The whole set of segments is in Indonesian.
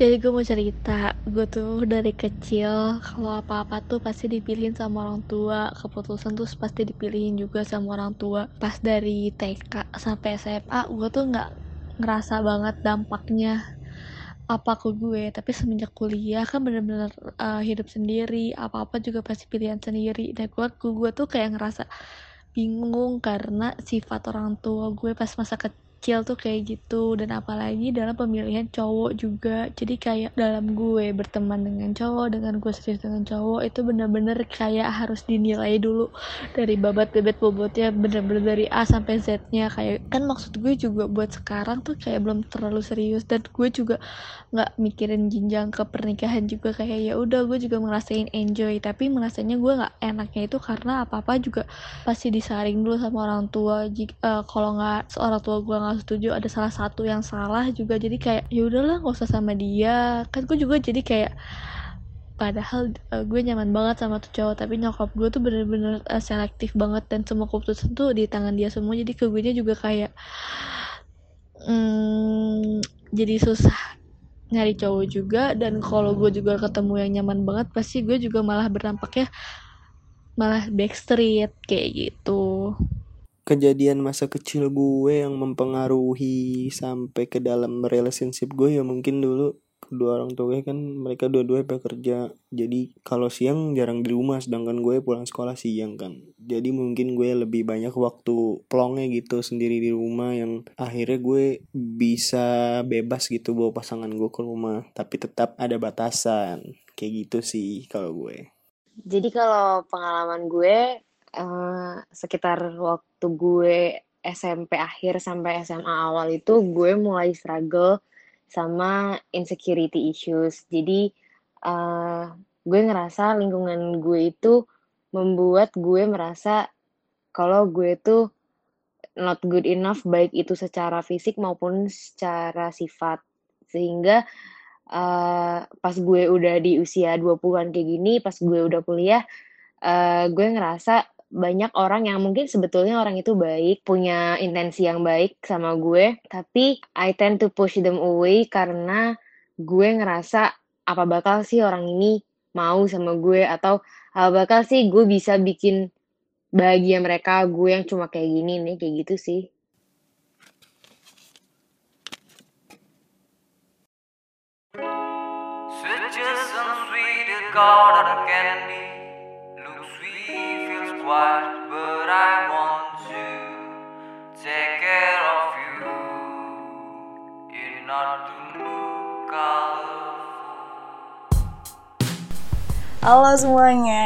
Jadi gue mau cerita, gue tuh dari kecil kalau apa-apa tuh pasti dipilihin sama orang tua, keputusan tuh pasti dipilihin juga sama orang tua. Pas dari TK sampai SMA, gue tuh nggak ngerasa banget dampaknya apa ke gue. Tapi semenjak kuliah kan bener-bener uh, hidup sendiri apa-apa juga pasti pilihan sendiri. Dan gue gue tuh kayak ngerasa bingung karena sifat orang tua gue pas masa kecil kecil tuh kayak gitu. Dan apalagi dalam pemilihan cowok juga. Jadi kayak dalam gue berteman dengan cowok dengan gue serius dengan cowok itu bener-bener kayak harus dinilai dulu dari babat bebet bobotnya bener-bener dari A sampai Z nya kayak kan maksud gue juga buat sekarang tuh kayak belum terlalu serius. Dan gue juga nggak mikirin jenjang ke pernikahan juga. Kayak ya udah gue juga ngerasain enjoy. Tapi merasanya gue nggak enaknya itu karena apa apa juga pasti disaring dulu sama orang tua. Uh, kalau nggak seorang tua gue nggak setuju ada salah satu yang salah juga. Jadi kayak ya udahlah nggak usah sama dia. Kan gue juga jadi kayak padahal uh, gue nyaman banget sama tuh cowok tapi nyokap gue tuh bener-bener uh, selektif banget dan semua keputusan tuh di tangan dia semua. Jadi ke gue juga kayak hmm, jadi susah nyari cowok juga. Dan kalau gue juga ketemu yang nyaman banget pasti gue juga malah berdampaknya malah backstreet kayak gitu kejadian masa kecil gue yang mempengaruhi sampai ke dalam relationship gue ya mungkin dulu kedua orang tua gue kan mereka dua-duanya bekerja. Jadi kalau siang jarang di rumah sedangkan gue pulang sekolah siang kan. Jadi mungkin gue lebih banyak waktu plongnya gitu sendiri di rumah yang akhirnya gue bisa bebas gitu bawa pasangan gue ke rumah. Tapi tetap ada batasan. Kayak gitu sih kalau gue. Jadi kalau pengalaman gue uh, sekitar waktu gue SMP akhir sampai SMA awal itu gue mulai struggle sama insecurity issues. Jadi uh, gue ngerasa lingkungan gue itu membuat gue merasa kalau gue tuh not good enough baik itu secara fisik maupun secara sifat. Sehingga uh, pas gue udah di usia 20-an kayak gini, pas gue udah kuliah, uh, gue ngerasa banyak orang yang mungkin sebetulnya orang itu baik, punya intensi yang baik sama gue, tapi I tend to push them away karena gue ngerasa apa bakal sih orang ini mau sama gue atau apa bakal sih gue bisa bikin bahagia mereka, gue yang cuma kayak gini nih, kayak gitu sih. candy quiet, but I want to take care of you. You're not to look Halo semuanya.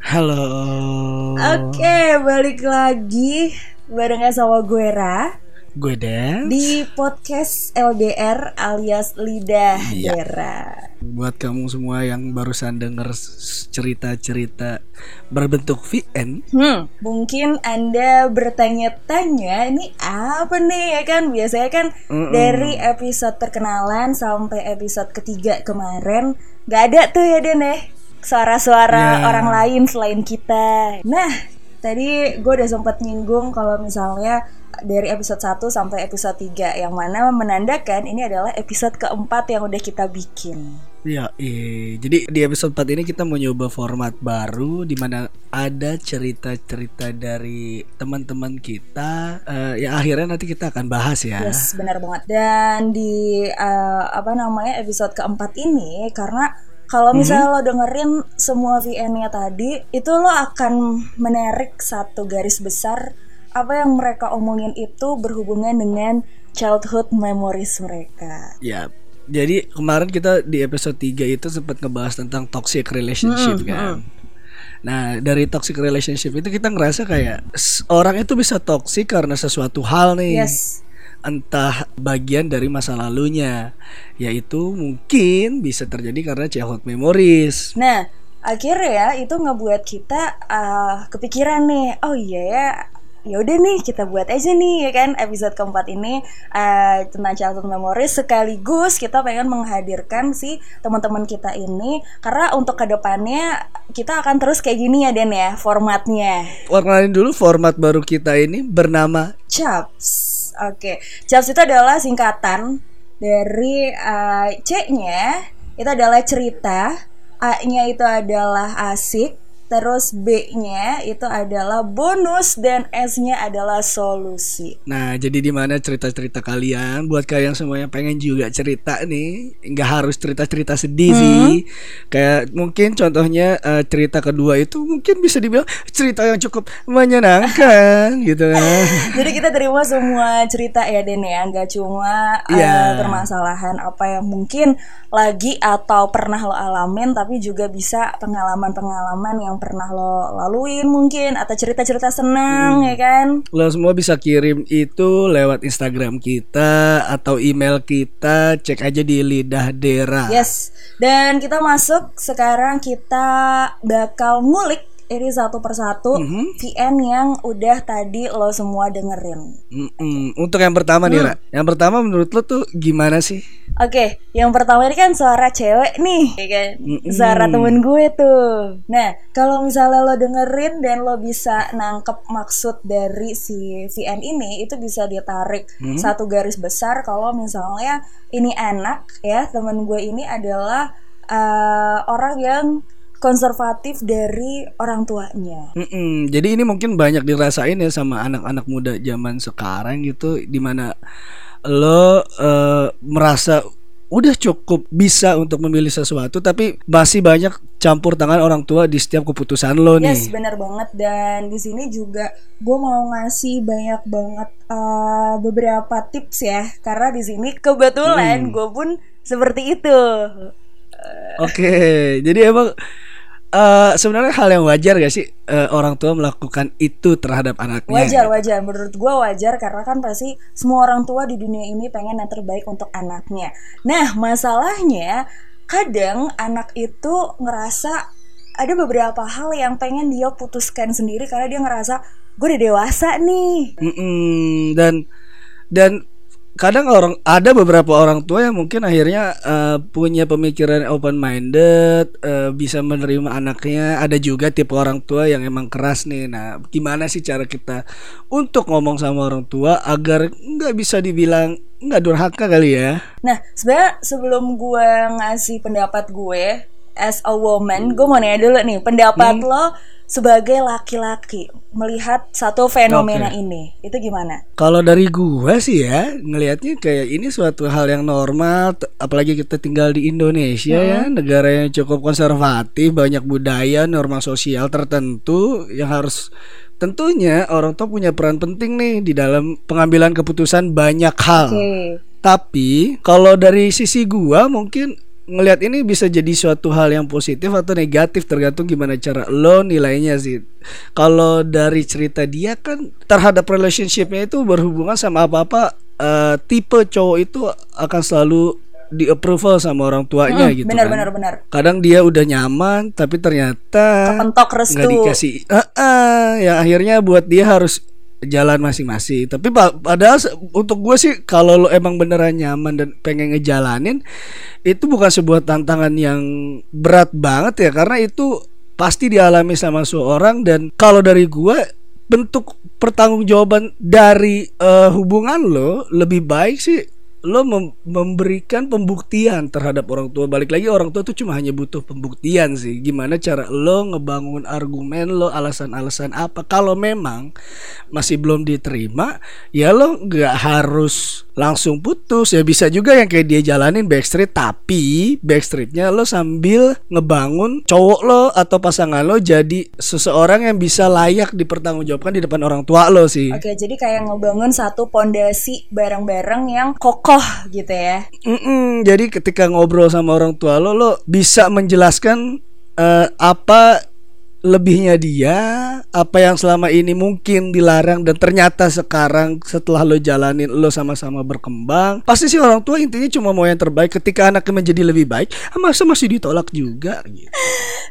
Halo. Oke, okay, balik lagi barengan sama gue Ra. Gue Dan Di podcast LDR alias Lidah iya. Dera buat kamu semua yang barusan denger cerita-cerita berbentuk VN hmm, mungkin anda bertanya-tanya ini apa nih ya kan biasanya kan mm -mm. dari episode perkenalan sampai episode ketiga kemarin nggak ada tuh ya Den ya suara-suara yeah. orang lain selain kita nah tadi gue udah sempat nyinggung kalau misalnya dari episode 1 sampai episode 3 yang mana menandakan ini adalah episode keempat yang udah kita bikin. Ya, iya. Jadi di episode 4 ini kita mau nyoba format baru di mana ada cerita-cerita dari teman-teman kita uh, yang akhirnya nanti kita akan bahas ya. Yes, benar banget. Dan di uh, apa namanya episode keempat ini karena kalau mhm. misalnya mm -hmm. lo dengerin semua VN-nya tadi, itu lo akan menarik satu garis besar apa yang mereka omongin itu berhubungan dengan childhood memories mereka. Ya, jadi kemarin kita di episode 3 itu sempat ngebahas tentang toxic relationship hmm, kan. Nah, dari toxic relationship itu kita ngerasa kayak orang itu bisa toxic karena sesuatu hal nih. Yes. Entah bagian dari masa lalunya, yaitu mungkin bisa terjadi karena childhood memories. Nah, akhirnya ya itu ngebuat kita uh, kepikiran nih, oh iya ya ya udah nih kita buat aja nih ya kan episode keempat ini uh, tentang childhood memories sekaligus kita pengen menghadirkan si teman-teman kita ini karena untuk ke depannya kita akan terus kayak gini ya Den ya formatnya. Warnain dulu format baru kita ini bernama Chaps. Oke, okay. Chaps itu adalah singkatan Dari uh, C-nya itu adalah cerita, A-nya itu adalah asik, Terus B-nya itu adalah bonus dan S-nya adalah solusi. Nah, jadi di mana cerita-cerita kalian buat kalian semua yang pengen juga cerita nih, nggak harus cerita-cerita sedih hmm. sih. Kayak mungkin contohnya uh, cerita kedua itu mungkin bisa dibilang cerita yang cukup menyenangkan gitu. jadi kita terima semua cerita ya Den ya, nggak cuma uh, yeah. permasalahan apa yang mungkin lagi atau pernah lo alamin tapi juga bisa pengalaman-pengalaman yang pernah lo laluin mungkin atau cerita-cerita senang hmm. ya kan? Lo semua bisa kirim itu lewat Instagram kita atau email kita cek aja di lidah dera. Yes. Dan kita masuk sekarang kita bakal ngulik ini satu persatu mm -hmm. VN yang udah tadi lo semua dengerin. Mm -hmm. Untuk yang pertama nih, mm. Ra. Yang pertama menurut lo tuh gimana sih? Oke, okay, yang pertama ini kan suara cewek nih, ya kan? Mm -hmm. Suara temen gue tuh. Nah, kalau misalnya lo dengerin dan lo bisa nangkep maksud dari si VN ini, itu bisa ditarik mm -hmm. satu garis besar kalau misalnya ini anak ya, temen gue ini adalah uh, orang yang konservatif dari orang tuanya. Mm-mm. Jadi ini mungkin banyak dirasain ya sama anak-anak muda zaman sekarang gitu, di mana lo uh, merasa udah cukup bisa untuk memilih sesuatu tapi masih banyak campur tangan orang tua di setiap keputusan lo nih. Yes, benar banget dan di sini juga gue mau ngasih banyak banget uh, beberapa tips ya karena di sini kebetulan hmm. gue pun seperti itu. Oke, okay, jadi emang uh, sebenarnya hal yang wajar gak sih uh, orang tua melakukan itu terhadap anaknya? Wajar, wajar. Menurut gue wajar karena kan pasti semua orang tua di dunia ini pengen yang terbaik untuk anaknya. Nah, masalahnya kadang anak itu ngerasa ada beberapa hal yang pengen dia putuskan sendiri karena dia ngerasa gue udah dewasa nih. Mm -mm, dan dan kadang orang ada beberapa orang tua yang mungkin akhirnya uh, punya pemikiran open minded uh, bisa menerima anaknya. Ada juga tipe orang tua yang emang keras nih. Nah gimana sih cara kita untuk ngomong sama orang tua agar nggak bisa dibilang nggak durhaka kali ya? Nah sebenarnya sebelum gue ngasih pendapat gue as a woman gue mau nanya dulu nih pendapat hmm. lo sebagai laki-laki melihat satu fenomena okay. ini itu gimana? Kalau dari gua sih ya ngelihatnya kayak ini suatu hal yang normal apalagi kita tinggal di Indonesia ya, hmm. ya negara yang cukup konservatif banyak budaya norma sosial tertentu yang harus tentunya orang tua punya peran penting nih di dalam pengambilan keputusan banyak hal. Okay. Tapi kalau dari sisi gua mungkin ngelihat ini bisa jadi suatu hal yang positif atau negatif tergantung gimana cara lo nilainya sih. Kalau dari cerita dia kan terhadap relationshipnya itu berhubungan sama apa-apa uh, tipe cowok itu akan selalu di approval sama orang tuanya hmm, gitu benar, kan. Benar benar Kadang dia udah nyaman tapi ternyata kepentok restu. Gak dikasih. Uh, uh, yang akhirnya buat dia harus jalan masing-masing. Tapi padahal untuk gue sih kalau lo emang beneran nyaman dan pengen ngejalanin itu bukan sebuah tantangan yang berat banget ya karena itu pasti dialami sama seorang dan kalau dari gue bentuk pertanggungjawaban dari uh, hubungan lo lebih baik sih lo mem memberikan pembuktian terhadap orang tua. Balik lagi orang tua tuh cuma hanya butuh pembuktian sih. Gimana cara lo ngebangun argumen lo alasan-alasan apa. Kalau memang masih belum diterima ya lo nggak harus langsung putus. Ya bisa juga yang kayak dia jalanin backstreet tapi backstreetnya lo sambil ngebangun cowok lo atau pasangan lo jadi seseorang yang bisa layak dipertanggungjawabkan di depan orang tua lo sih. Oke jadi kayak ngebangun satu pondasi bareng-bareng yang kokoh gitu ya. Mm-mm, jadi ketika ngobrol sama orang tua lo lo bisa menjelaskan uh, apa lebihnya dia apa yang selama ini mungkin dilarang dan ternyata sekarang setelah lo jalanin lo sama-sama berkembang pasti sih orang tua intinya cuma mau yang terbaik. Ketika anaknya menjadi lebih baik ah, masa masih ditolak juga gitu.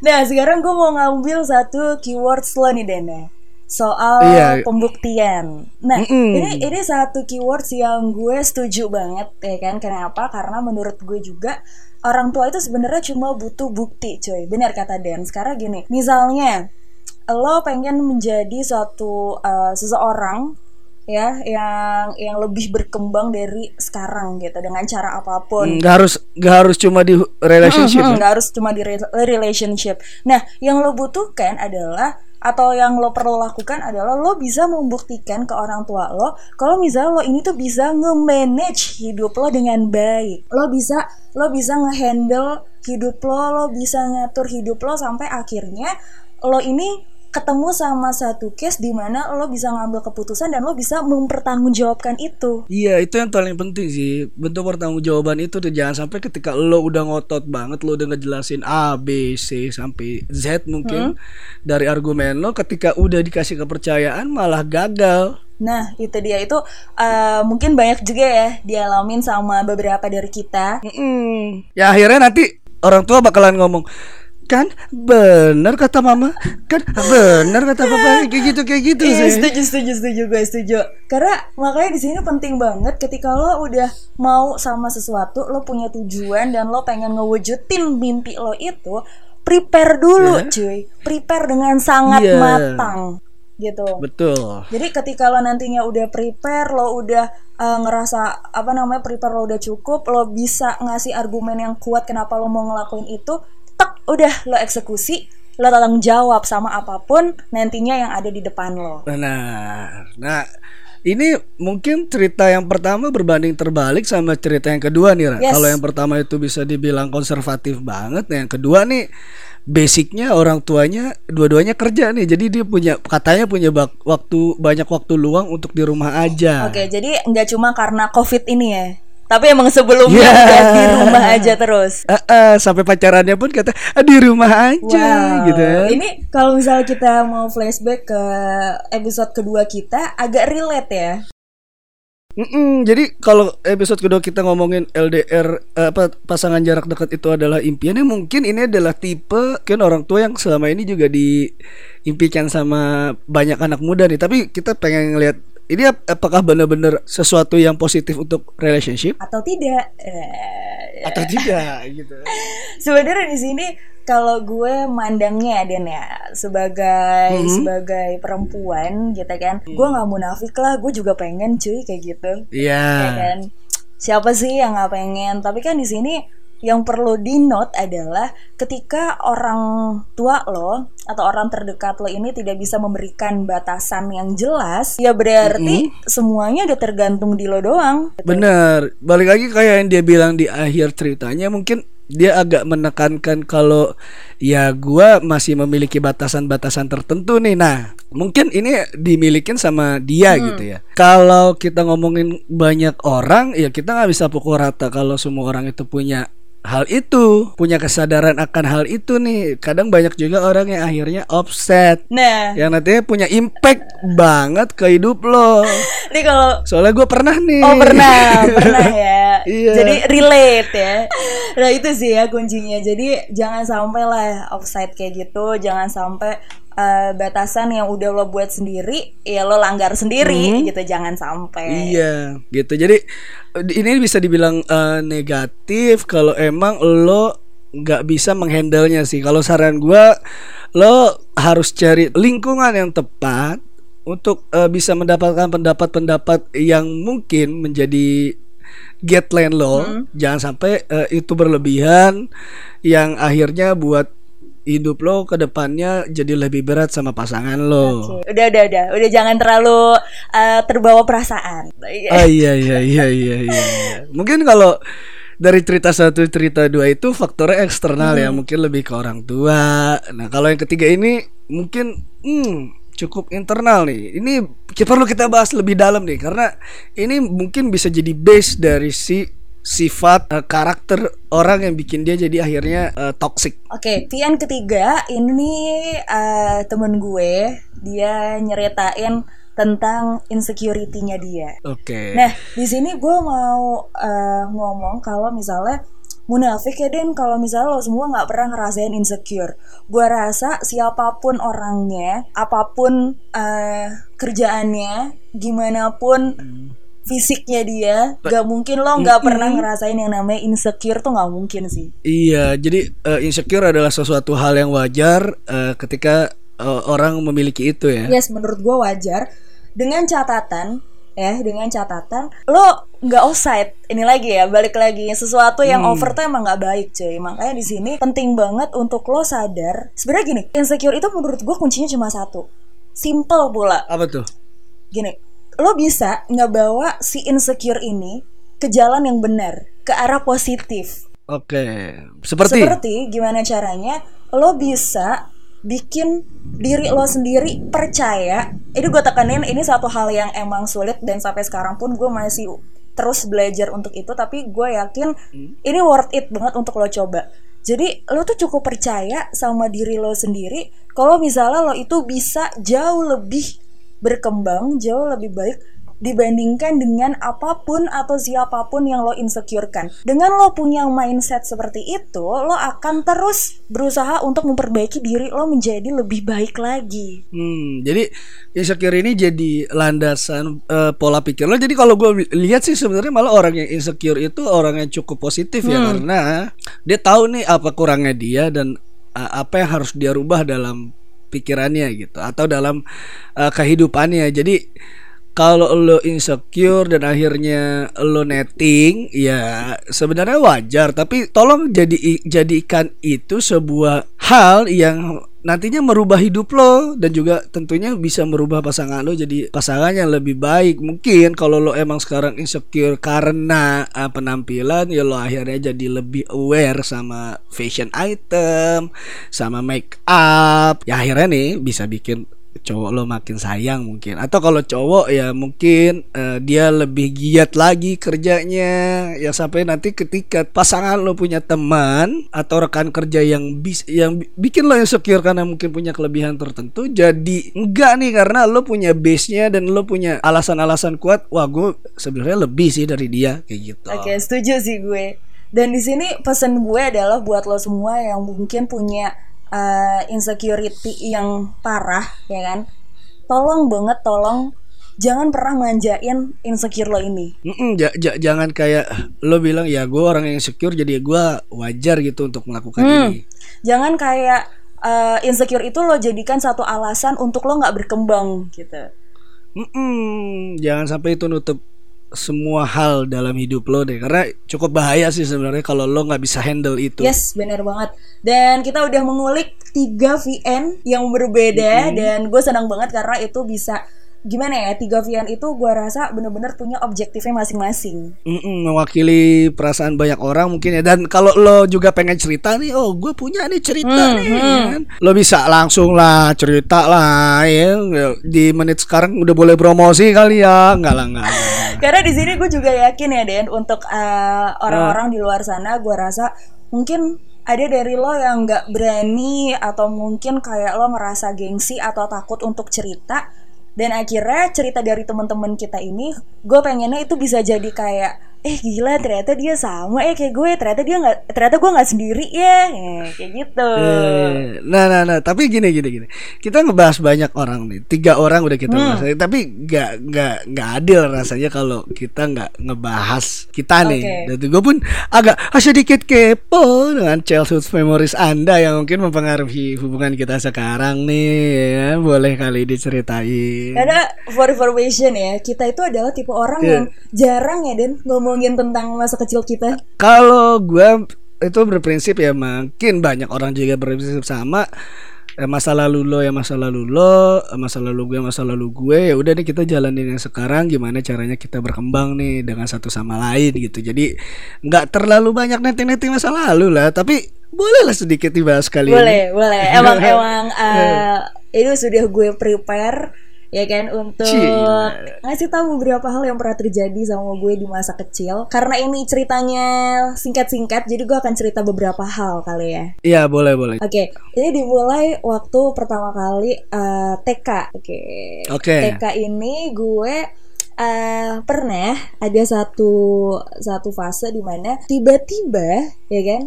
nah sekarang gue mau ngambil satu keyword lo nih Dene soal iya. pembuktian. Nah, mm -mm. ini ini satu keywords yang gue setuju banget ya kan. Kenapa? Karena menurut gue juga orang tua itu sebenarnya cuma butuh bukti coy benar kata Dan sekarang gini misalnya lo pengen menjadi suatu uh, seseorang ya yang yang lebih berkembang dari sekarang gitu dengan cara apa pun. nggak harus nggak harus cuma di relationship Mm-mm, ya? nggak harus cuma di re- relationship. Nah, yang lo butuhkan adalah atau yang lo perlu lakukan adalah lo bisa membuktikan ke orang tua lo kalau misalnya lo ini tuh bisa nge-manage hidup lo dengan baik. Lo bisa lo bisa nge-handle hidup lo, lo bisa ngatur hidup lo sampai akhirnya lo ini ketemu sama satu case di mana lo bisa ngambil keputusan dan lo bisa mempertanggungjawabkan itu. Iya itu yang paling penting sih bentuk pertanggungjawaban itu tuh jangan sampai ketika lo udah ngotot banget lo udah ngejelasin A B C sampai Z mungkin dari argumen lo ketika udah dikasih kepercayaan malah gagal. Nah, itu dia itu eh, mungkin banyak juga ya dialamin sama beberapa dari kita. Mm-mm. Ya akhirnya nanti orang tua bakalan ngomong kan bener kata mama kan bener kata papa kayak gitu kayak gitu Iya, sih. setuju, setuju, setuju, gue setuju. Karena makanya di sini penting banget ketika lo udah mau sama sesuatu, lo punya tujuan dan lo pengen ngewujudin mimpi lo itu, prepare dulu, cuy. Prepare dengan sangat Iya. matang, gitu. Betul. Jadi ketika lo nantinya udah prepare, lo udah uh, ngerasa apa namanya prepare lo udah cukup, lo bisa ngasih argumen yang kuat kenapa lo mau ngelakuin itu, tek udah lo eksekusi, lo tanggung jawab sama apa pun nantinya yang ada di depan lo. Nah, nah ini mungkin cerita yang pertama berbanding terbalik sama cerita yang kedua nih. Ra. Yes. Kalau yang pertama itu bisa dibilang konservatif banget, nah yang kedua nih basicnya orang tuanya dua-duanya kerja nih, jadi dia punya katanya punya bak- waktu banyak waktu luang untuk di rumah aja. Oke, jadi nggak cuma karena covid ini ya, tapi emang sebelumnya Yeah. udah di rumah aja terus. Eh, eh, sampai pacarannya pun kata "Ah, di rumah aja Wow. gitu. ya. Ini kalau misalnya kita mau flashback ke episode kedua kita agak relate ya. Mm-mm, jadi kalau episode kedua kita ngomongin LDR eh, apa pasangan jarak dekat itu adalah impiannya mungkin ini adalah tipe kan orang tua yang selama ini juga diimpikan sama banyak anak muda nih tapi kita pengen ngelihat ini ap- apakah benar-benar sesuatu yang positif untuk relationship Atau tidak? Eh, atau tidak gitu. sebenarnya di sini kalau gue mandangnya Dan ya sebagai Mhm. sebagai perempuan gitu kan, gue nggak munafik lah, gue juga pengen cuy kayak gitu. Iya. ya kan siapa sih yang nggak pengen tapi kan di sini yang perlu di note adalah ketika orang tua lo atau orang terdekat lo ini tidak bisa memberikan batasan yang jelas ya berarti semuanya udah tergantung di lo doang Bener, balik lagi kayak yang dia bilang di akhir ceritanya mungkin dia agak menekankan kalau ya gua masih memiliki batasan-batasan tertentu nih. Nah, mungkin ini dimilikin sama dia gitu ya. Kalau kita ngomongin banyak orang, ya kita nggak bisa pukul rata kalau semua orang itu punya hal itu, punya kesadaran akan hal itu nih. Kadang banyak juga orang yang akhirnya offset, nah yang nantinya punya impact banget ke hidup lo. ini kalau Soalnya gue pernah nih. Oh pernah, pernah ya. Iya. Jadi relate ya. Nah itu sih ya kuncinya. Jadi jangan sampai lah offside kayak gitu. Jangan sampai eh, batasan yang udah lo buat sendiri, ya lo langgar sendiri gitu. Jangan sampai. Hmm. Iya, gitu. Jadi ini bisa dibilang eh, negatif kalau emang lo nggak bisa menghandlenya sih. Kalau saran gua, lo harus cari lingkungan yang tepat untuk eh, bisa mendapatkan pendapat-pendapat yang mungkin menjadi guideline lo. Jangan sampai eh, itu berlebihan yang akhirnya buat hidup lo ke depannya jadi lebih berat sama pasangan lo. Oke, Udah, udah, udah, udah jangan terlalu eh, terbawa perasaan. Ah iya iya iya iya iya. Mungkin kalau dari cerita satu cerita dua itu faktornya eksternal ya mungkin lebih ke orang tua. Nah kalau yang ketiga ini mungkin hmm, cukup internal nih. Ini perlu kita bahas lebih dalam nih karena ini mungkin bisa jadi base dari si sifat eh, karakter orang yang bikin dia jadi akhirnya eh, toxic. Oke, Tian ketiga ini eh, temen gue, dia nyeritain tentang insecurity-nya dia. Oke. Nah, di sini gue mau eh, ngomong kalau misalnya munafik ya Den kalau misalnya lo semua nggak pernah ngerasain insecure. Gue rasa siapa pun orangnya, apa pun eh, kerjaannya, gimana pun fisiknya dia, gak mungkin lo nggak pernah ngerasain yang namanya insecure tuh nggak mungkin sih. Iya, jadi eh, insecure adalah sesuatu hal yang wajar eh, ketika eh, orang memiliki itu ya. Yes, menurut gue wajar. Dengan catatan ya dengan catatan lo nggak offside ini lagi ya balik lagi sesuatu yang Hmm. over tuh emang nggak baik cuy makanya di sini penting banget untuk lo sadar sebenarnya gini insecure itu menurut gue kuncinya cuma satu simple pula Apa tuh? gini lo bisa ngebawa si insecure ini ke jalan yang benar ke arah positif Oke, seperti, seperti gimana caranya lo bisa bikin diri lo sendiri percaya. Ini gue tekanin ini satu hal yang emang sulit dan sampai sekarang pun gue masih terus belajar untuk itu. Tapi gue yakin ini worth it banget untuk lo coba. Jadi lo tuh cukup percaya sama diri lo sendiri. Kalau misalnya lo itu bisa jauh lebih berkembang, jauh lebih baik dibandingkan dengan apa pun atau siapa pun yang lo insecurekan. Dengan lo punya mindset seperti itu, lo akan terus berusaha untuk memperbaiki diri lo menjadi lebih baik lagi. Hmm, jadi insecure ini jadi landasan eh, pola pikir lo. Jadi kalau gue lihat sih sebenarnya malah orang yang insecure itu orang yang cukup positif ya karena dia tahu nih apa kurangnya dia dan eh, apa yang harus dia rubah dalam pikirannya gitu atau dalam eh, kehidupannya. Jadi kalau lo insecure dan akhirnya lo netting, ya sebenarnya wajar. Tapi tolong jadi jadikan itu sebuah hal yang nantinya merubah hidup lo dan juga tentunya bisa merubah pasangan lo jadi pasangan yang lebih baik. Mungkin kalau lo emang sekarang insecure karena uh, penampilan, ya lo akhirnya jadi lebih aware sama fashion item, sama make up. Ya akhirnya nih bisa bikin cowok lo makin sayang mungkin. Atau kalau cowok ya mungkin eh, dia lebih giat lagi kerjanya. Ya sampai nanti ketika pasangan lo punya teman atau rekan kerja yang bis yang bi- bikin lo insecure karena mungkin punya kelebihan tertentu jadi enggak nih karena lo punya base nya dan lo punya alasan-alasan kuat wah gue sebenarnya lebih sih dari dia kayak gitu. Oke, setuju sih gue. Dan di sini pesan gue adalah buat lo semua yang mungkin punya uh, insecurity yang parah, ya kan? Tolong banget, tolong jangan pernah manjain insecure lo ini. Mm-mm, ja- ja- jangan kayak lo bilang ya gue orang yang insecure jadi gue wajar gitu untuk melakukan Hmm. ini Jangan kayak uh, insecure itu lo jadikan satu alasan untuk lo nggak berkembang gitu. Mm-mm, jangan sampai itu nutup semua hal dalam hidup lo deh karena cukup bahaya sih sebenarnya kalau lo nggak bisa handle itu. Yes, benar banget. Dan kita udah mengulik tiga VN yang berbeda dan gue senang banget karena itu bisa gimana ya tiga VN itu gue rasa bener-bener punya objektifnya masing-masing. Mm-mm, mewakili perasaan banyak orang mungkin ya dan kalau lo juga pengen cerita nih oh gue punya nih cerita Hmm, nih kan. lo bisa langsung lah cerita lah ya di menit sekarang udah boleh promosi kali ya nggak lah nggak. Karena di sini gue juga yakin ya Den untuk uh, orang-orang di luar sana gue rasa mungkin ada dari lo yang nggak berani atau mungkin kayak lo ngerasa gengsi atau takut untuk cerita dan akhirnya cerita dari teman-teman kita ini gue pengennya itu bisa jadi kayak eh gila ternyata dia sama eh kayak gue ternyata dia nggak ternyata gue nggak sendiri ya Eh, kayak gitu Eh, Nah, nah, nah. Tapi gini, gini, gini. Kita ngebahas banyak orang nih. Tiga orang udah kita Hmm. bahas. Tapi nggak, nggak, nggak adil rasanya kalau kita nggak ngebahas kita nih. Oke. Dan gue pun agak sedikit kepo dengan childhood memories Anda yang mungkin mempengaruhi hubungan kita sekarang nih. Ya, boleh kali diceritain. Karena for information ya, kita itu adalah tipe orang Iya. yang jarang ya Den ngomongin tentang masa kecil kita. Kalau gue itu berprinsip ya makin banyak orang juga berprinsip sama. Eh, masa lalu lo ya masa lalu lo eh, masa lalu gue masa lalu gue. Ya udah nih kita jalanin yang sekarang. Gimana caranya kita berkembang nih dengan satu sama lain gitu. Jadi nggak terlalu banyak netting-netting masa lalu lah. Tapi bolehlah sedikit dibahas kali Boleh, ini. boleh. Emang emang uh, itu sudah gue prepare ya kan untuk Cila. ngasih tahu beberapa hal yang pernah terjadi sama gue di masa kecil. Karena ini ceritanya singkat-singkat, jadi gue akan cerita beberapa hal kali ya. iya boleh boleh Oke, ini dimulai waktu pertama kali uh, TK. Oke. Oke. TK ini gue uh, pernah ada satu satu fase di mana tiba-tiba ya kan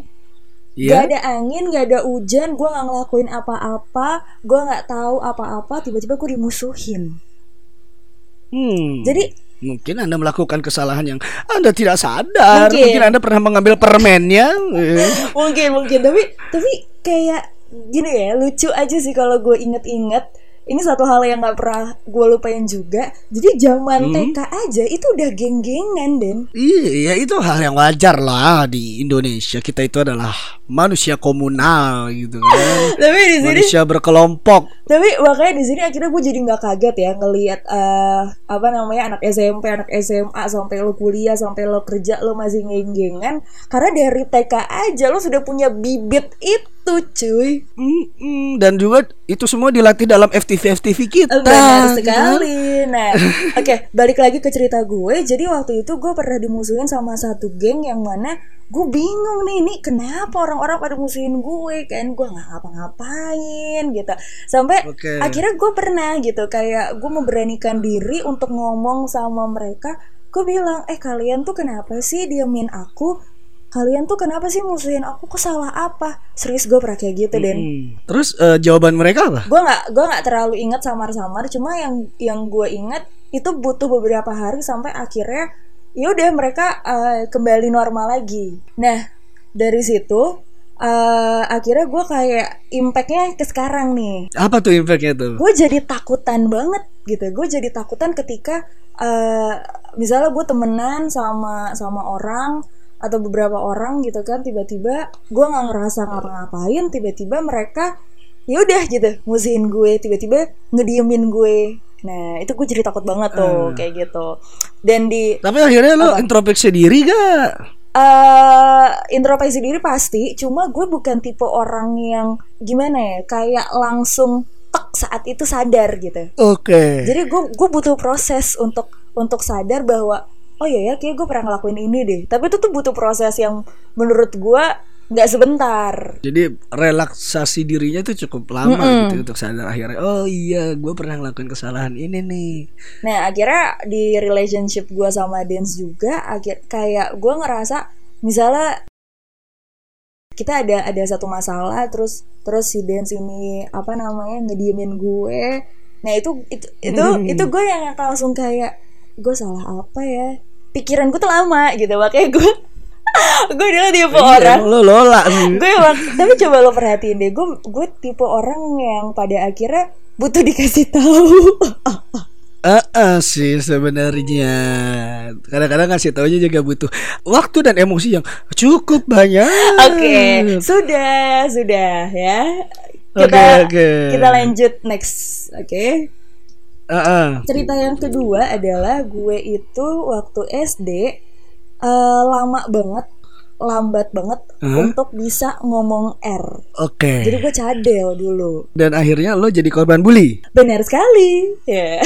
iya Gak ada angin, gak ada hujan, gue gak ngelakuin apa-apa, gue gak tahu apa-apa, tiba-tiba gue dimusuhin. hmm. Jadi mungkin anda melakukan kesalahan yang anda tidak sadar Mungkin. mungkin, anda pernah mengambil permennya Eh. mungkin mungkin tapi tapi kayak gini ya lucu aja sih kalau gue inget-inget ini satu hal yang nggak pernah gue lupain juga. Jadi zaman Hmm. TK aja itu udah geng-gengan Den. Iya, itu hal yang wajar lah di Indonesia. Kita itu adalah manusia komunal gitu kan. Tapi di sini manusia berkelompok. Tapi makanya di sini akhirnya gue jadi nggak kaget ya ngelihat eh, apa namanya anak SMP, anak SMA sampai lo kuliah, sampai lo kerja lo masih geng-gengan karena dari TK aja lo sudah punya bibit itu, cuy. Mm-mm, dan juga itu semua dilatih dalam FTV FTV kita. Benar gitu sekali. Nah, oke, balik lagi ke cerita gue. Jadi waktu itu gue pernah dimusuhin sama satu geng yang mana gue bingung nih, nih kenapa orang-orang pada musuhin gue kan? Gue nggak ngapa-ngapain gitu. Sampai Oke. akhirnya gue pernah gitu kayak gue memberanikan diri untuk ngomong sama mereka. Gue bilang, eh kalian tuh kenapa sih diamin aku? Kalian tuh kenapa sih musuhin aku? Kesalah apa? Serius gue pernah kayak gitu dan. Terus eh, jawaban mereka apa? gue nggak gue nggak terlalu ingat samar-samar cuma yang yang gue ingat itu butuh beberapa hari sampai akhirnya ya udah mereka eh, kembali normal lagi nah dari situ eh, akhirnya gue kayak impactnya ke sekarang nih Apa tuh impactnya tuh? gue jadi takutan banget gitu gue jadi takutan ketika eh, misalnya gue temenan sama sama orang atau beberapa orang gitu kan tiba-tiba gue nggak ngerasa ngapa-ngapain tiba-tiba mereka ya udah gitu musuhin gue tiba-tiba ngediemin gue nah itu gue jadi takut banget tuh Hmm. kayak gitu dan di Tapi akhirnya lo introspeksi diri gak? eh introspeksi diri pasti cuma gue bukan tipe orang yang gimana ya kayak langsung tek saat itu sadar gitu Oke. jadi gue gue butuh proses untuk untuk sadar bahwa oh iya ya kayak gue pernah ngelakuin ini deh tapi itu tuh butuh proses yang menurut gue nggak sebentar Jadi relaksasi dirinya tuh cukup lama Mm-mm. gitu untuk sadar akhirnya. Oh iya, gue pernah ngelakuin kesalahan ini nih. nah akhirnya di relationship gue sama dance juga akhir kayak gue ngerasa misalnya kita ada ada satu masalah terus terus si dance ini apa namanya ngediemin gue nah itu itu itu Hmm. itu gue yang langsung kayak gue salah apa ya? Pikiran gue tuh lama gitu. Makanya gue gue adalah tipe Iya, orang lo lola gue emang tapi coba lo perhatiin deh gue gue tipe orang yang pada akhirnya butuh dikasih tahu. Eh, eh, sih sebenarnya. Kadang-kadang ngasih taunya juga butuh waktu dan emosi yang cukup banyak. oke sudah sudah ya. Kita oke. kita lanjut next oke Eh, eh. cerita yang kedua adalah gue itu waktu SD eh, lama banget lambat banget Hah? untuk bisa ngomong R Oke. jadi gue cadel dulu Dan akhirnya lo jadi korban bully. Benar sekali. Ya.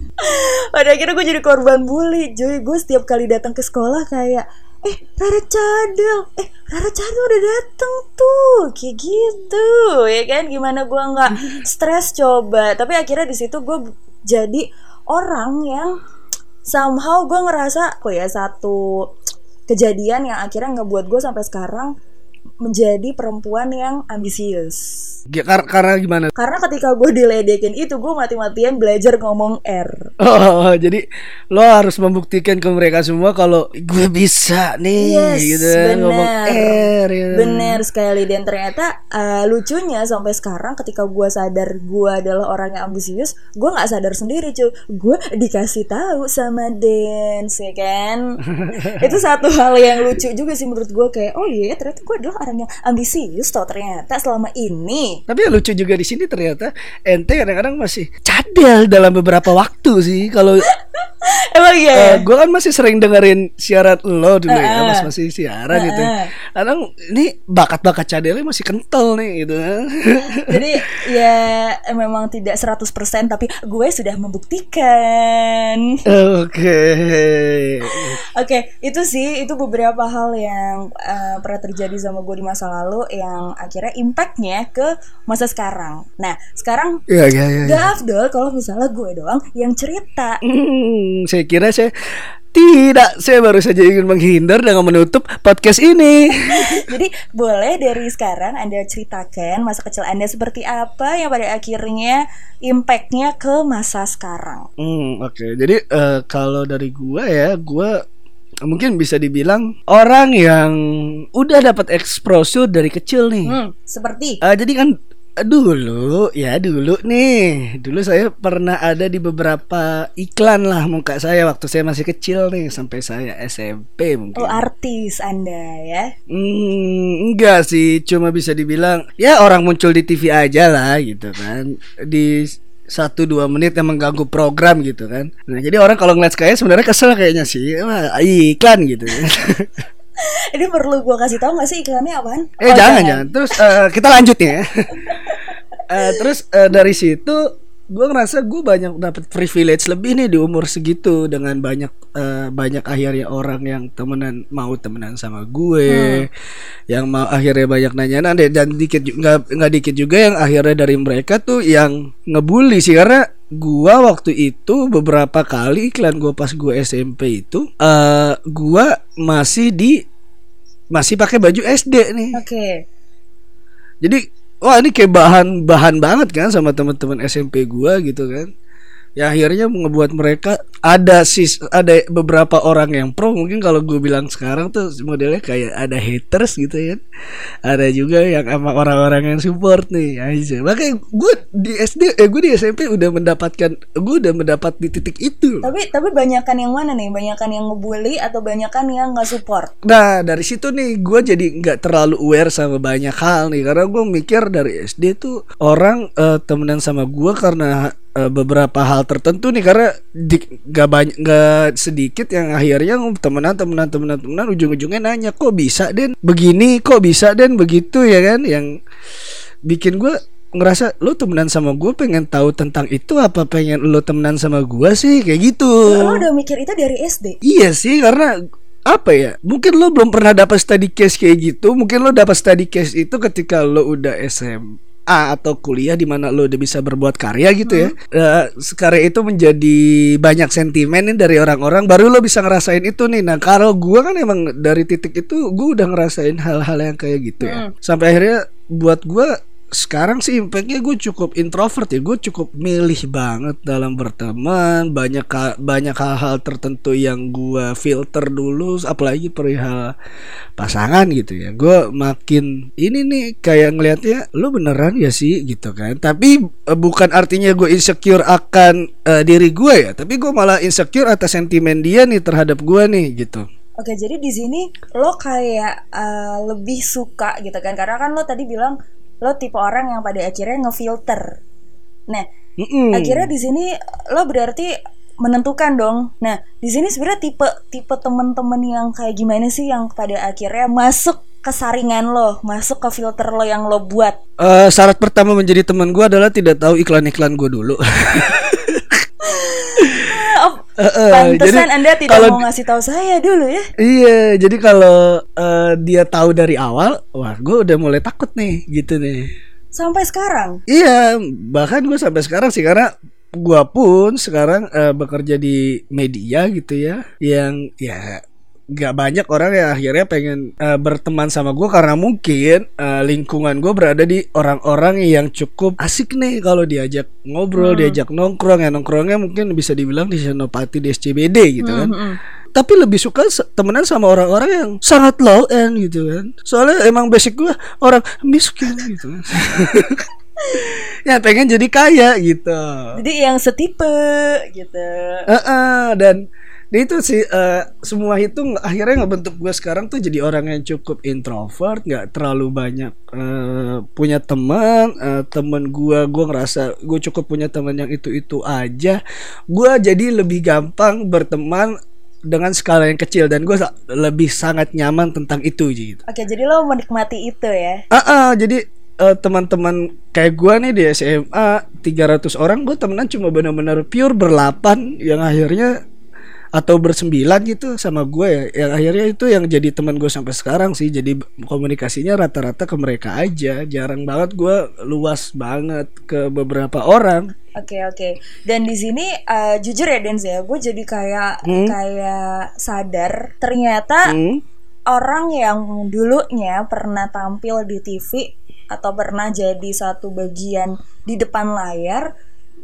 Pada akhirnya gue jadi korban bully. Joy, gue setiap kali datang ke sekolah kayak, eh Rara Cadel, eh Rara Cadel udah dateng tuh, kayak gitu, ya kan? Gimana gue nggak stres coba. Tapi akhirnya di situ gue jadi orang yang somehow gue ngerasa, kok ya satu kejadian yang akhirnya ngebuat gue sampai sekarang menjadi perempuan yang ambisius. Kar- karena gimana? Karena ketika gue diledekin itu gue mati-matian belajar ngomong R. Oh, jadi lo harus membuktikan ke mereka semua kalau gue bisa nih, Yes, gitu kan, ngomong bener. R. ya. Bener sekali dan ternyata uh, lucunya sampai sekarang ketika gue sadar gue adalah orang yang ambisius, gue nggak sadar sendiri cuy. Gue dikasih tahu sama dance ya kan. itu satu hal yang lucu juga sih menurut gue kayak oh iya ternyata gue adalah orang yang ambisius tau ternyata selama ini. Tapi yang lucu juga di sini ternyata ente kadang-kadang masih cadel dalam beberapa waktu sih. Kalau Emang iya ya? gue kan masih sering dengerin siaran lo dulu ya, Eh, eh. mas masih siaran gitu. Eh, eh. Kadang ini bakat-bakat cadelnya masih kental nih gitu. Jadi ya memang tidak 100% tapi gue sudah membuktikan. Oke. Oke, itu sih itu beberapa hal yang eh, pernah terjadi sama gue di masa lalu yang akhirnya impactnya ke masa sekarang. Nah, sekarang Ya ya ya. ya. gak afdol kalau misalnya gue doang yang cerita. Hmm, saya kira saya tidak, saya baru saja ingin menghindar dengan menutup podcast ini. Jadi boleh dari sekarang Anda ceritakan masa kecil Anda seperti apa yang pada akhirnya impactnya ke masa sekarang. Hmm, oke. Jadi eh, kalau dari gua ya, gua mungkin bisa dibilang orang yang udah dapat exposure dari kecil nih. Hmm, seperti Eh, jadi kan Dulu ya dulu nih Dulu saya pernah ada di beberapa iklan lah muka saya Waktu saya masih kecil nih Sampai saya SMP mungkin Oh artis anda ya Hmm, enggak sih, cuma bisa dibilang ya orang muncul di TV aja lah gitu kan. Di satu dua menit yang mengganggu program gitu kan. Nah jadi orang kalau ngeliat saya sebenarnya kesel kayaknya sih, Wah, iklan gitu. Ini perlu gua kasih tahu gak sih iklannya apaan? eh Oh, jangan jangan. Terus eh, kita lanjut ya. Eh, terus eh, dari situ gue ngerasa gue banyak dapat privilege lebih nih di umur segitu dengan banyak eh, banyak akhirnya orang yang temenan mau temenan sama gue yang mau akhirnya banyak nanya nanya dan dikit nggak nggak dikit juga yang akhirnya dari mereka tuh yang ngebully sih karena gua waktu itu beberapa kali iklan gua pas gue SMP itu eh gua masih di masih pakai baju SD nih Oke. jadi wah ini kayak bahan bahan banget kan sama teman-teman SMP gua gitu kan. Ya akhirnya ngebuat mereka ada sis ada beberapa orang yang pro mungkin kalau gue bilang sekarang tuh modelnya kayak ada haters gitu ya. Ada juga yang sama orang-orang yang support nih aja. Makanya gue di SD eh gue di SMP udah mendapatkan gue udah mendapat di titik itu. Tapi tapi banyakan yang mana nih? Banyakan yang ngebully atau banyakan yang nggak support? Nah dari situ nih gue jadi nggak terlalu aware sama banyak hal nih karena gue mikir dari SD tuh orang eh, temenan sama gue karena eh, beberapa hal tertentu nih karena di, gak banyak gak sedikit yang akhirnya temenan temenan temenan temenan ujung-ujungnya nanya kok bisa den? Begini kok bisa den? Begitu ya kan? Yang bikin gue ngerasa lu temenan sama gue pengen tahu tentang itu apa? Pengen lu temenan sama gue sih? Kayak gitu. Lo udah mikir itu dari SD? Iya sih karena apa ya? Mungkin lo belum pernah dapat study case kayak gitu. Mungkin lo dapat study case itu ketika lo udah SMA atau kuliah di mana lo udah bisa berbuat karya gitu ya. Eh, sekarang itu menjadi banyak sentimen nih dari orang-orang baru lo bisa ngerasain itu nih. Nah kalau gua kan emang dari titik itu gua udah ngerasain hal-hal yang kayak gitu ya. Sampai akhirnya buat gua sekarang sih impactnya gue cukup introvert ya. Gue cukup milih banget dalam berteman. Banyak banyak hal-hal tertentu yang gue filter dulu apalagi perihal pasangan gitu ya. Gue makin ini nih kayak ngelihatnya lu beneran ya sih? gitu kan. Tapi eh, bukan artinya gue insecure akan eh, diri gue ya. Tapi gue malah insecure atas sentimen dia nih terhadap gue nih gitu. Oke, jadi di sini lo kayak eh, lebih suka gitu kan? Karena kan lo tadi bilang lo tipe orang yang pada akhirnya ngefilter. Nah, Mm-mm. akhirnya di sini lo berarti menentukan dong. Nah, di sini sebenarnya tipe tipe temen-temen yang kayak gimana sih yang pada akhirnya masuk ke saringan lo, masuk ke filter lo yang lo buat. Eh, syarat pertama menjadi teman gue adalah tidak tahu iklan-iklan gue dulu. Eh, pantesan jadi Anda tidak kalau mau ngasih tahu saya dulu ya. Iya, jadi kalau eh, dia tahu dari awal, wah, gue udah mulai takut nih, gitu nih. Sampai sekarang. Iya, bahkan gue sampai sekarang sih karena gue pun sekarang eh, bekerja di media gitu ya, yang ya gak banyak orang yang akhirnya pengen eh, berteman sama gue karena mungkin eh, lingkungan gue berada di orang-orang yang cukup asik nih kalau diajak ngobrol, diajak nongkrong. Ya nongkrongnya mungkin bisa dibilang di Senopati di SCBD gitu kan. Mm-mm. tapi lebih suka temenan sama orang-orang yang sangat low end gitu kan. Soalnya emang basic gue orang miskin gitu kan. Ya pengen jadi kaya gitu. Jadi yang setipe gitu. Heeh, dan dia itu sih eh, semua itu akhirnya ngebentuk gue sekarang tuh jadi orang yang cukup introvert nggak terlalu banyak eh, punya teman eh, temen gue gue ngerasa gue cukup punya teman yang itu itu aja gue jadi lebih gampang berteman dengan skala yang kecil dan gue sa- lebih sangat nyaman tentang itu gitu Oke, jadi lo menikmati itu ya. Ah, ah, jadi eh, teman-teman kayak gua nih di SMA 300 orang gue temenan cuma benar-benar pure berlapan yang akhirnya atau bersembilan gitu sama gue ya yang akhirnya itu yang jadi teman gue sampai sekarang sih jadi komunikasinya rata-rata ke mereka aja jarang banget gue luas banget ke beberapa orang Oke oke. Dan di sini eh, jujur ya Denz ya, gue jadi kayak Hmm. kayak sadar ternyata Hmm. orang yang dulunya pernah tampil di TV atau pernah jadi satu bagian di depan layar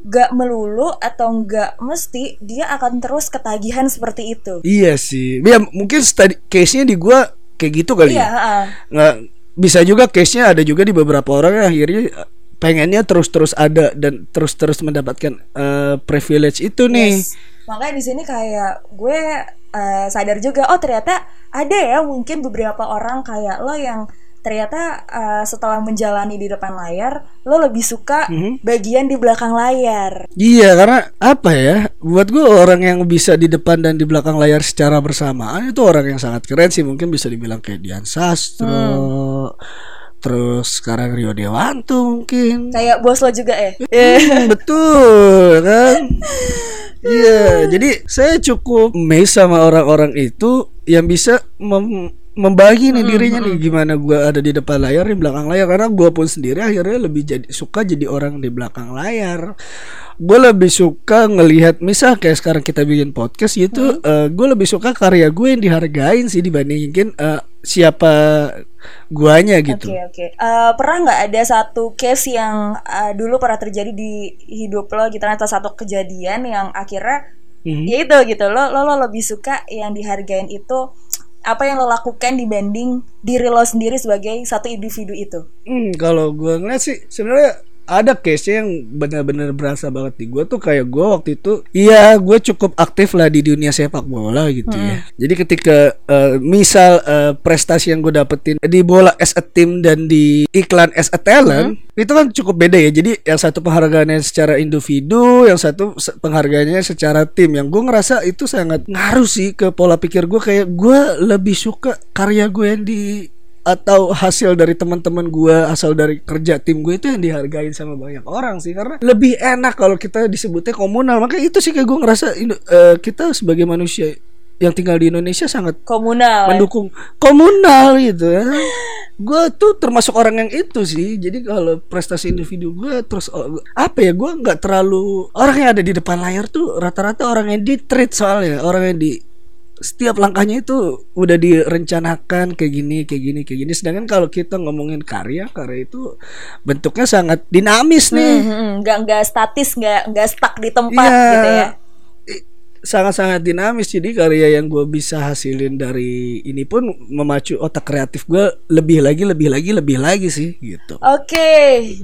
gak melulu atau gak mesti dia akan terus ketagihan seperti itu. iya sih ya mungkin study case nya di gua kayak gitu kali Iya, ya heeh. nggak bisa juga case nya ada juga di beberapa orang yang akhirnya pengennya terus-terus ada dan terus-terus mendapatkan eh, privilege itu nih. Yes. Makanya di sini kayak gue eh, sadar juga oh ternyata ada ya mungkin beberapa orang kayak lo yang ternyata eh, setelah menjalani di depan layar lo lebih suka Mhm. bagian di belakang layar. Iya karena apa ya buat gue orang yang bisa di depan dan di belakang layar secara bersamaan itu orang yang sangat keren sih mungkin bisa dibilang kayak Dian Sastro terus sekarang Rio Dewanto mungkin Kayak bos lo juga ya. Hmm, betul kan Iya jadi saya cukup amazed sama orang-orang itu yang bisa mem- membagi nih dirinya nih gimana gua ada di depan layar di belakang layar. Karena gua pun sendiri akhirnya lebih jadi suka jadi orang di belakang layar. Gue lebih suka ngelihat misal kayak sekarang kita bikin podcast gitu gue lebih suka karya gue yang dihargain sih dibandingin eh, siapa guanya gitu. Oke. Oke. Eh, pernah nggak ada satu case yang eh, dulu pernah terjadi di hidup lo gitu atau satu kejadian yang akhirnya Mhm. ya itu gitu lo, lo lo lebih suka yang dihargain itu apa yang lo lakukan dibanding diri lo sendiri sebagai satu individu itu. Hmm, kalau gue ngeliat sih sebenarnya ada case yang benar-benar berasa banget di gue tuh kayak gue waktu itu iya gue cukup aktif lah di dunia sepak bola gitu ya. Jadi ketika eh, misal eh, prestasi yang gue dapetin di bola as a team dan di iklan as a talent itu kan cukup beda ya. Jadi yang satu penghargaannya secara individu yang satu penghargaannya secara tim. Yang gue ngerasa itu sangat ngaruh sih ke pola pikir gue kayak gue lebih suka karya gue yang di atau hasil dari teman-teman gue asal dari kerja tim gue itu yang dihargain sama banyak orang sih. Karena lebih enak kalau kita disebutnya komunal. Makanya itu sih kayak gue ngerasa eh, kita sebagai manusia yang tinggal di Indonesia sangat Komunal. mendukung. Komunal gitu ya. Gue tuh termasuk orang yang itu sih. Jadi kalau prestasi individu gue terus oh, apa ya gue nggak terlalu orang yang ada di depan layar tuh rata-rata orang yang di treat soalnya. Orang yang di setiap langkahnya itu udah direncanakan kayak gini kayak gini kayak gini sedangkan kalau kita ngomongin karya karya itu bentuknya sangat dinamis nih Hmm, hmm, nggak nggak statis nggak nggak stuck di tempat Iya. gitu ya. Sangat-sangat dinamis jadi karya yang gue bisa hasilin dari ini pun memacu otak kreatif gue lebih lagi lebih lagi lebih lagi sih gitu Oke,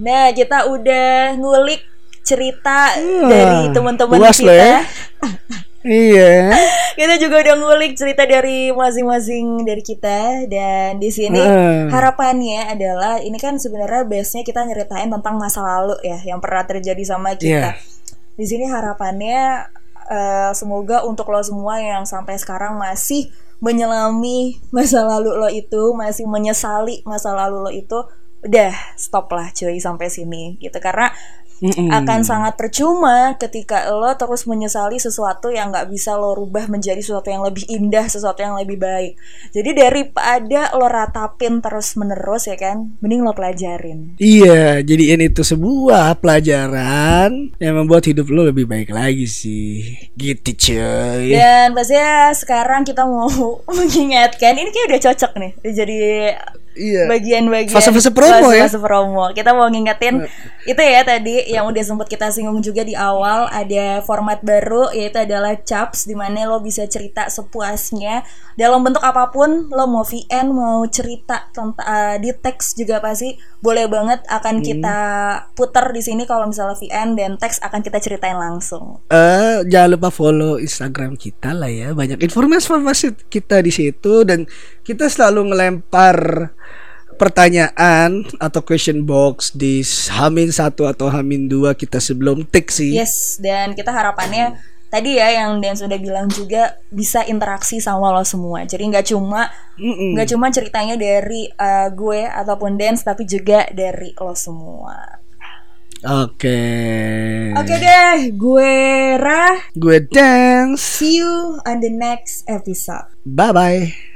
nah kita udah ngulik cerita Wah, dari teman-teman kita. ya. iya kita juga udah ngulik cerita dari masing-masing dari kita dan di sini Heeh. harapannya adalah ini kan sebenarnya base-nya kita nyeritain tentang masa lalu ya yang pernah terjadi sama kita. Iya. Di sini harapannya eh, semoga untuk lo semua yang sampai sekarang masih menyelami masa lalu lo itu, masih menyesali masa lalu lo itu, udah stop lah cuy sampai sini gitu karena Mm-mm. akan sangat percuma ketika lo terus menyesali sesuatu yang nggak bisa lo rubah menjadi sesuatu yang lebih indah, sesuatu yang lebih baik. Jadi daripada lo ratapin terus menerus ya kan, mending lo pelajarin. Iya, jadiin itu sebuah pelajaran yang membuat hidup lo lebih baik lagi sih. Gitu cuy. Dan pastinya sekarang kita mau mengingatkan, ini kayak udah cocok nih, jadi Iya. bagian-bagian Fase-fase promo ya. fase promo. Kita mau ngingetin itu ya tadi yang udah sempat kita singgung juga di awal ada format baru yaitu adalah caps di mana lo bisa cerita sepuasnya dalam bentuk apa pun lo mau VN mau cerita tentang eh, di teks juga pasti boleh banget akan kita putar di sini kalau misalnya VN dan teks akan kita ceritain langsung. Eh, jangan lupa follow Instagram kita lah ya. Banyak informasi-informasi kita di situ dan kita selalu ngelempar pertanyaan atau question box di Hamin satu atau Hamin dua kita sebelum take sih. Yes, dan kita harapannya tadi ya yang Dan sudah bilang juga bisa interaksi sama lo semua. Jadi nggak cuma nggak cuma ceritanya dari uh, gue ataupun Dance tapi juga dari lo semua. Oke. Oke deh, gue Ra. Gue dance. See you on the next episode. Bye bye.